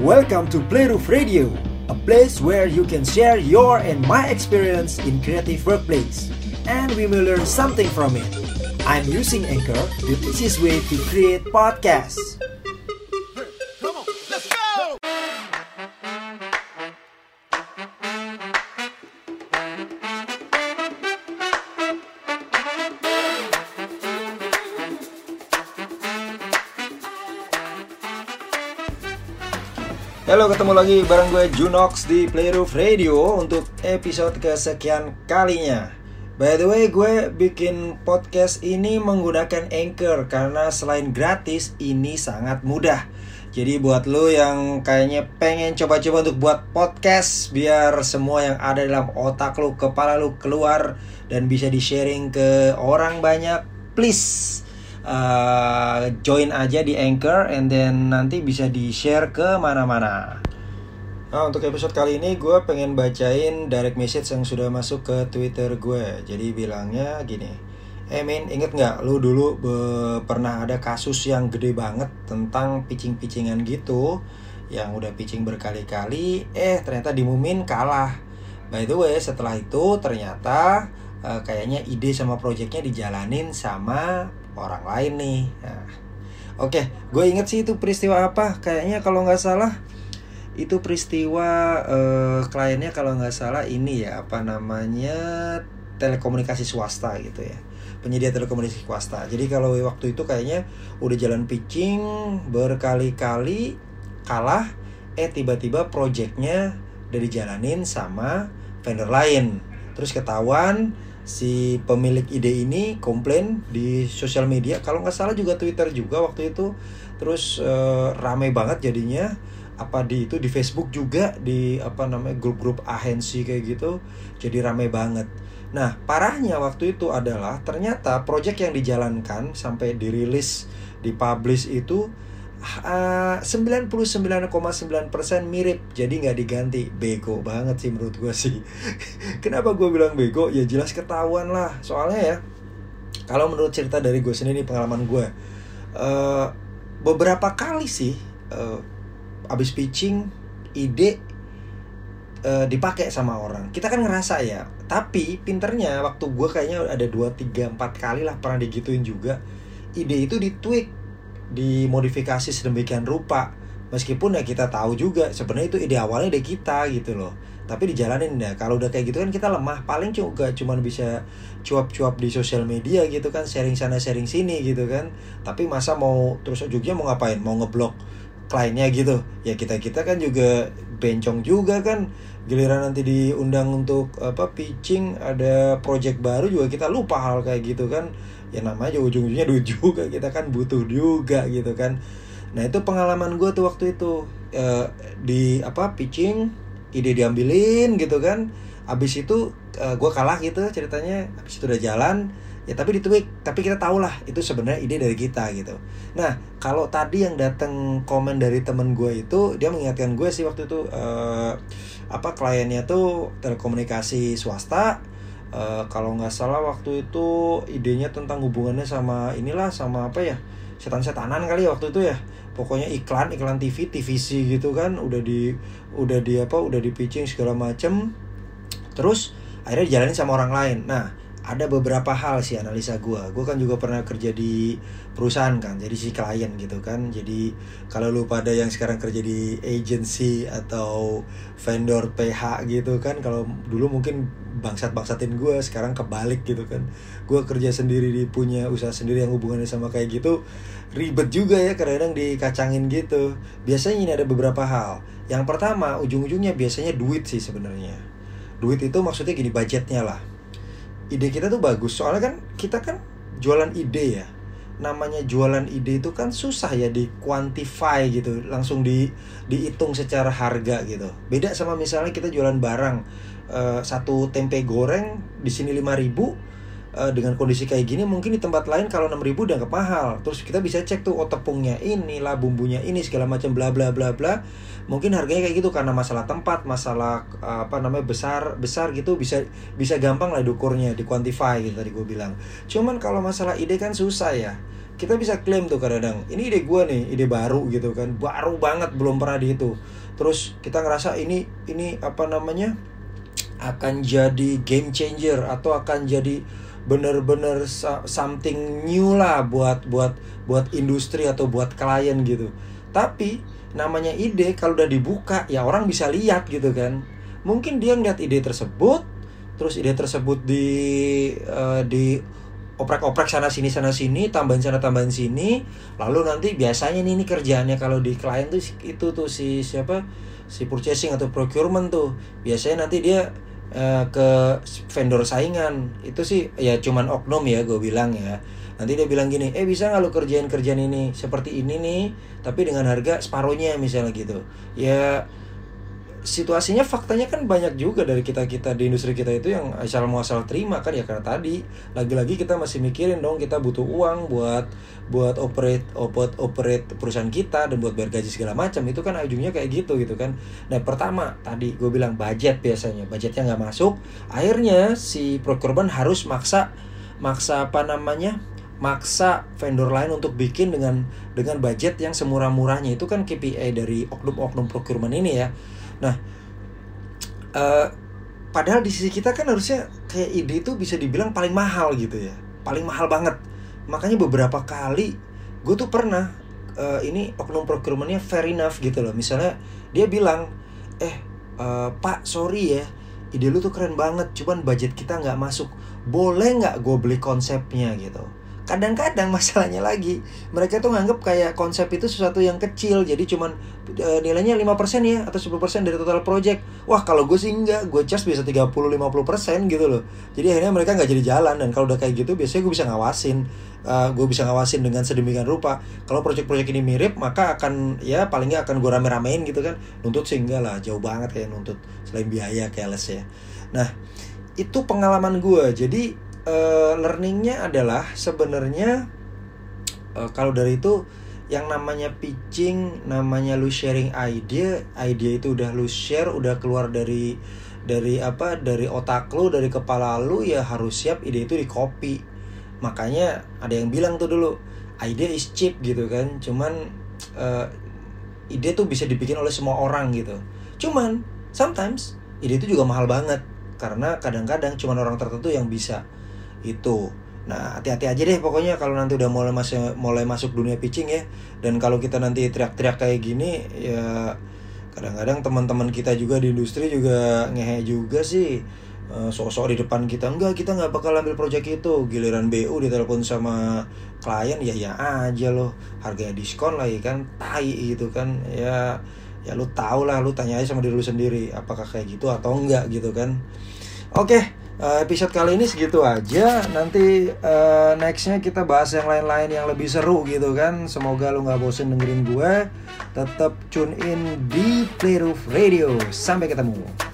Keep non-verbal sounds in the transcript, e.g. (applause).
Welcome to Playroof Radio, a place where you can share your and my experience in creative workplace, and we will learn something from it. I'm using Anchor, the easiest way to create podcasts. Halo, ketemu lagi bareng gue Junox di Playroof Radio untuk episode kesekian kalinya. By the way, gue bikin podcast ini menggunakan Anchor karena selain gratis, ini sangat mudah. Jadi buat lo yang kayaknya pengen coba-coba untuk buat podcast biar semua yang ada dalam otak lo, kepala lo keluar dan bisa di-sharing ke orang banyak, please uh, join aja di Anchor and then nanti bisa di-share ke mana-mana. Nah, untuk episode kali ini gue pengen bacain direct message yang sudah masuk ke Twitter gue. Jadi bilangnya gini, Eh Min, inget nggak lu dulu pernah ada kasus yang gede banget tentang pitching-pitchingan gitu Yang udah pitching berkali-kali, eh ternyata dimumin kalah By the way, setelah itu ternyata eh, kayaknya ide sama projectnya dijalanin sama orang lain nih. Nah, Oke, gue inget sih itu peristiwa apa. Kayaknya kalau nggak salah itu peristiwa eh, kliennya kalau nggak salah ini ya apa namanya telekomunikasi swasta gitu ya. Penyedia telekomunikasi swasta. Jadi kalau waktu itu kayaknya udah jalan pitching berkali-kali kalah eh tiba-tiba projectnya udah dijalanin sama vendor lain. Terus ketahuan si pemilik ide ini komplain di sosial media. Kalau nggak salah juga Twitter juga waktu itu. Terus eh, rame banget jadinya. Apa di itu di Facebook juga di apa namanya grup-grup agensi kayak gitu. Jadi rame banget. Nah parahnya waktu itu adalah ternyata project yang dijalankan sampai dirilis dipublish itu uh, 99,9% mirip. Jadi nggak diganti. Bego banget sih menurut gue sih. (laughs) Kenapa gue bilang bego? Ya jelas ketahuan lah. Soalnya ya kalau menurut cerita dari gue sendiri pengalaman gue uh, beberapa kali sih uh, abis pitching ide uh, dipakai sama orang. Kita kan ngerasa ya tapi pinternya waktu gue kayaknya ada 2, 3, 4 kali lah pernah digituin juga. Ide itu ditweak dimodifikasi sedemikian rupa. Meskipun ya kita tahu juga sebenarnya itu ide awalnya dari kita gitu loh. Tapi dijalanin ya. Kalau udah kayak gitu kan kita lemah. Paling juga cuman bisa cuap-cuap di sosial media gitu kan sharing sana sharing sini gitu kan. Tapi masa mau terus ujungnya mau ngapain? Mau ngeblok kliennya gitu. Ya kita kita kan juga bencong juga kan. Giliran nanti diundang untuk apa pitching ada project baru juga kita lupa hal kayak gitu kan ya namanya ujung-ujungnya duit juga. (laughs) Kita kan butuh juga gitu kan. Nah itu pengalaman gue tuh waktu itu e, di apa pitching ide diambilin gitu kan. Abis itu e, gue kalah gitu ceritanya. Abis itu udah jalan ya tapi ditweak. Tapi kita tahu lah itu sebenarnya ide dari kita gitu. Nah kalau tadi yang datang komen dari temen gue itu dia mengingatkan gue sih waktu itu uh, apa kliennya tuh telekomunikasi swasta uh, kalau nggak salah waktu itu idenya tentang hubungannya sama inilah sama apa ya setan-setanan kali ya waktu itu ya. Pokoknya iklan iklan TV TVC gitu kan udah di udah di apa udah di pitching segala macem. Terus akhirnya dijalanin sama orang lain. Nah ada beberapa hal sih analisa gue gue kan juga pernah kerja di perusahaan kan jadi si klien gitu kan. Jadi kalau lu pada yang sekarang kerja di agency atau vendor PH gitu kan kalau dulu mungkin bangsat bangsatin gue sekarang kebalik gitu kan. Gue kerja sendiri di punya usaha sendiri yang hubungannya sama kayak gitu ribet juga ya kadang-kadang dikacangin gitu. Biasanya ini ada beberapa hal. Yang pertama ujung-ujungnya biasanya duit sih sebenarnya. Duit itu maksudnya gini budgetnya lah ide kita tuh bagus. Soalnya kan kita kan jualan ide ya. Namanya jualan ide itu kan susah ya di quantify gitu. Langsung di dihitung secara harga gitu. Beda sama misalnya kita jualan barang. Uh, satu tempe goreng di sini 5000 Uh, dengan kondisi kayak gini mungkin di tempat lain kalau 6000 udah nggak mahal. Terus kita bisa cek tuh oh tepungnya inilah bumbunya ini segala macam bla bla bla bla. Mungkin harganya kayak gitu karena masalah tempat masalah uh, apa namanya besar besar gitu bisa bisa gampang lah diukurnya di quantify gitu tadi gue bilang. Cuman kalau masalah ide kan susah ya. Kita bisa klaim tuh kadang-kadang ini ide gue nih ide baru gitu kan. Baru banget belum pernah di itu. Terus kita ngerasa ini ini apa namanya akan jadi game changer atau akan jadi bener-bener something new lah buat buat buat industri atau buat klien gitu. Tapi namanya ide kalau udah dibuka ya orang bisa lihat gitu kan. Mungkin dia ngeliat ide tersebut terus ide tersebut di uh, di oprek-oprek sana sini sana sini tambahin sana tambahin sini lalu nanti biasanya nih ini kerjaannya kalau di klien tuh itu tuh si siapa? Si purchasing atau procurement tuh. Biasanya nanti dia uh, ke vendor saingan. Itu sih ya cuman oknum ya gue bilang ya. Nanti dia bilang gini eh bisa nggak lo kerjain kerjaan ini seperti ini nih tapi dengan harga separohnya misalnya gitu. Ya situasinya faktanya kan banyak juga dari kita kita di industri kita itu yang asal muasal terima kan ya karena tadi. Lagi-lagi kita masih mikirin dong kita butuh uang buat buat operate operate operate perusahaan kita dan buat bayar gaji segala macam. Itu kan ujungnya kayak gitu gitu kan. Nah pertama tadi gue bilang budget biasanya. Budgetnya nggak masuk. Akhirnya si procurement harus maksa maksa apa namanya? Maksa vendor lain untuk bikin dengan dengan budget yang semurah-murahnya. Itu kan KPI dari oknum-oknum procurement ini ya Nah, uh, padahal di sisi kita kan harusnya kayak ide itu bisa dibilang paling mahal gitu ya, paling mahal banget. Makanya beberapa kali gue tuh pernah uh, ini oknum procurementnya fair enough gitu loh. Misalnya dia bilang, eh uh, Pak sorry ya, ide lu tuh keren banget, cuman budget kita nggak masuk. Boleh nggak gue beli konsepnya gitu? kadang-kadang (laughs) masalahnya lagi mereka tuh nganggep kayak konsep itu sesuatu yang kecil jadi cuman e, nilainya 5% ya atau 10% dari total project. Wah kalau gue sih enggak. Gue charge bisa 30-50% gitu loh. Jadi akhirnya mereka nggak jadi jalan dan kalau udah kayak gitu biasanya gue bisa ngawasin. Uh, gue bisa ngawasin dengan sedemikian rupa. Kalau project-project ini mirip maka akan ya paling nggak akan gue rame-ramein gitu kan. Nuntut sih enggak lah jauh banget kayak nuntut. Selain biaya kayak les ya. Nah itu pengalaman gue jadi uh, learningnya adalah sebenarnya uh, kalau dari itu yang namanya pitching, namanya lu sharing ide, ide itu udah lu share, udah keluar dari dari apa, dari otak lu, dari kepala lu ya harus siap ide itu di copy. Makanya ada yang bilang tuh dulu, ide is cheap gitu kan, cuman uh, ide tuh bisa dibikin oleh semua orang gitu. Cuman sometimes ide itu juga mahal banget karena kadang-kadang cuman orang tertentu yang bisa itu nah hati-hati aja deh pokoknya kalau nanti udah mulai masuk mulai masuk dunia pitching ya. Dan kalau kita nanti teriak-teriak kayak gini ya kadang-kadang teman-teman kita juga di industri juga ngehe juga sih. Uh, sosok di depan kita enggak kita nggak bakal ambil proyek itu. Giliran BU ditelepon sama klien ya ya aja loh. Harganya diskon lagi kan tai gitu kan. Ya ya lu tau lah lu tanya aja sama diri lu sendiri apakah kayak gitu atau enggak gitu kan. Oke okay uh, episode kali ini segitu aja. Nanti uh, nextnya kita bahas yang lain-lain yang lebih seru gitu kan. Semoga lu nggak bosen dengerin gue. Tetap tune in di Playroof Radio. Sampai ketemu.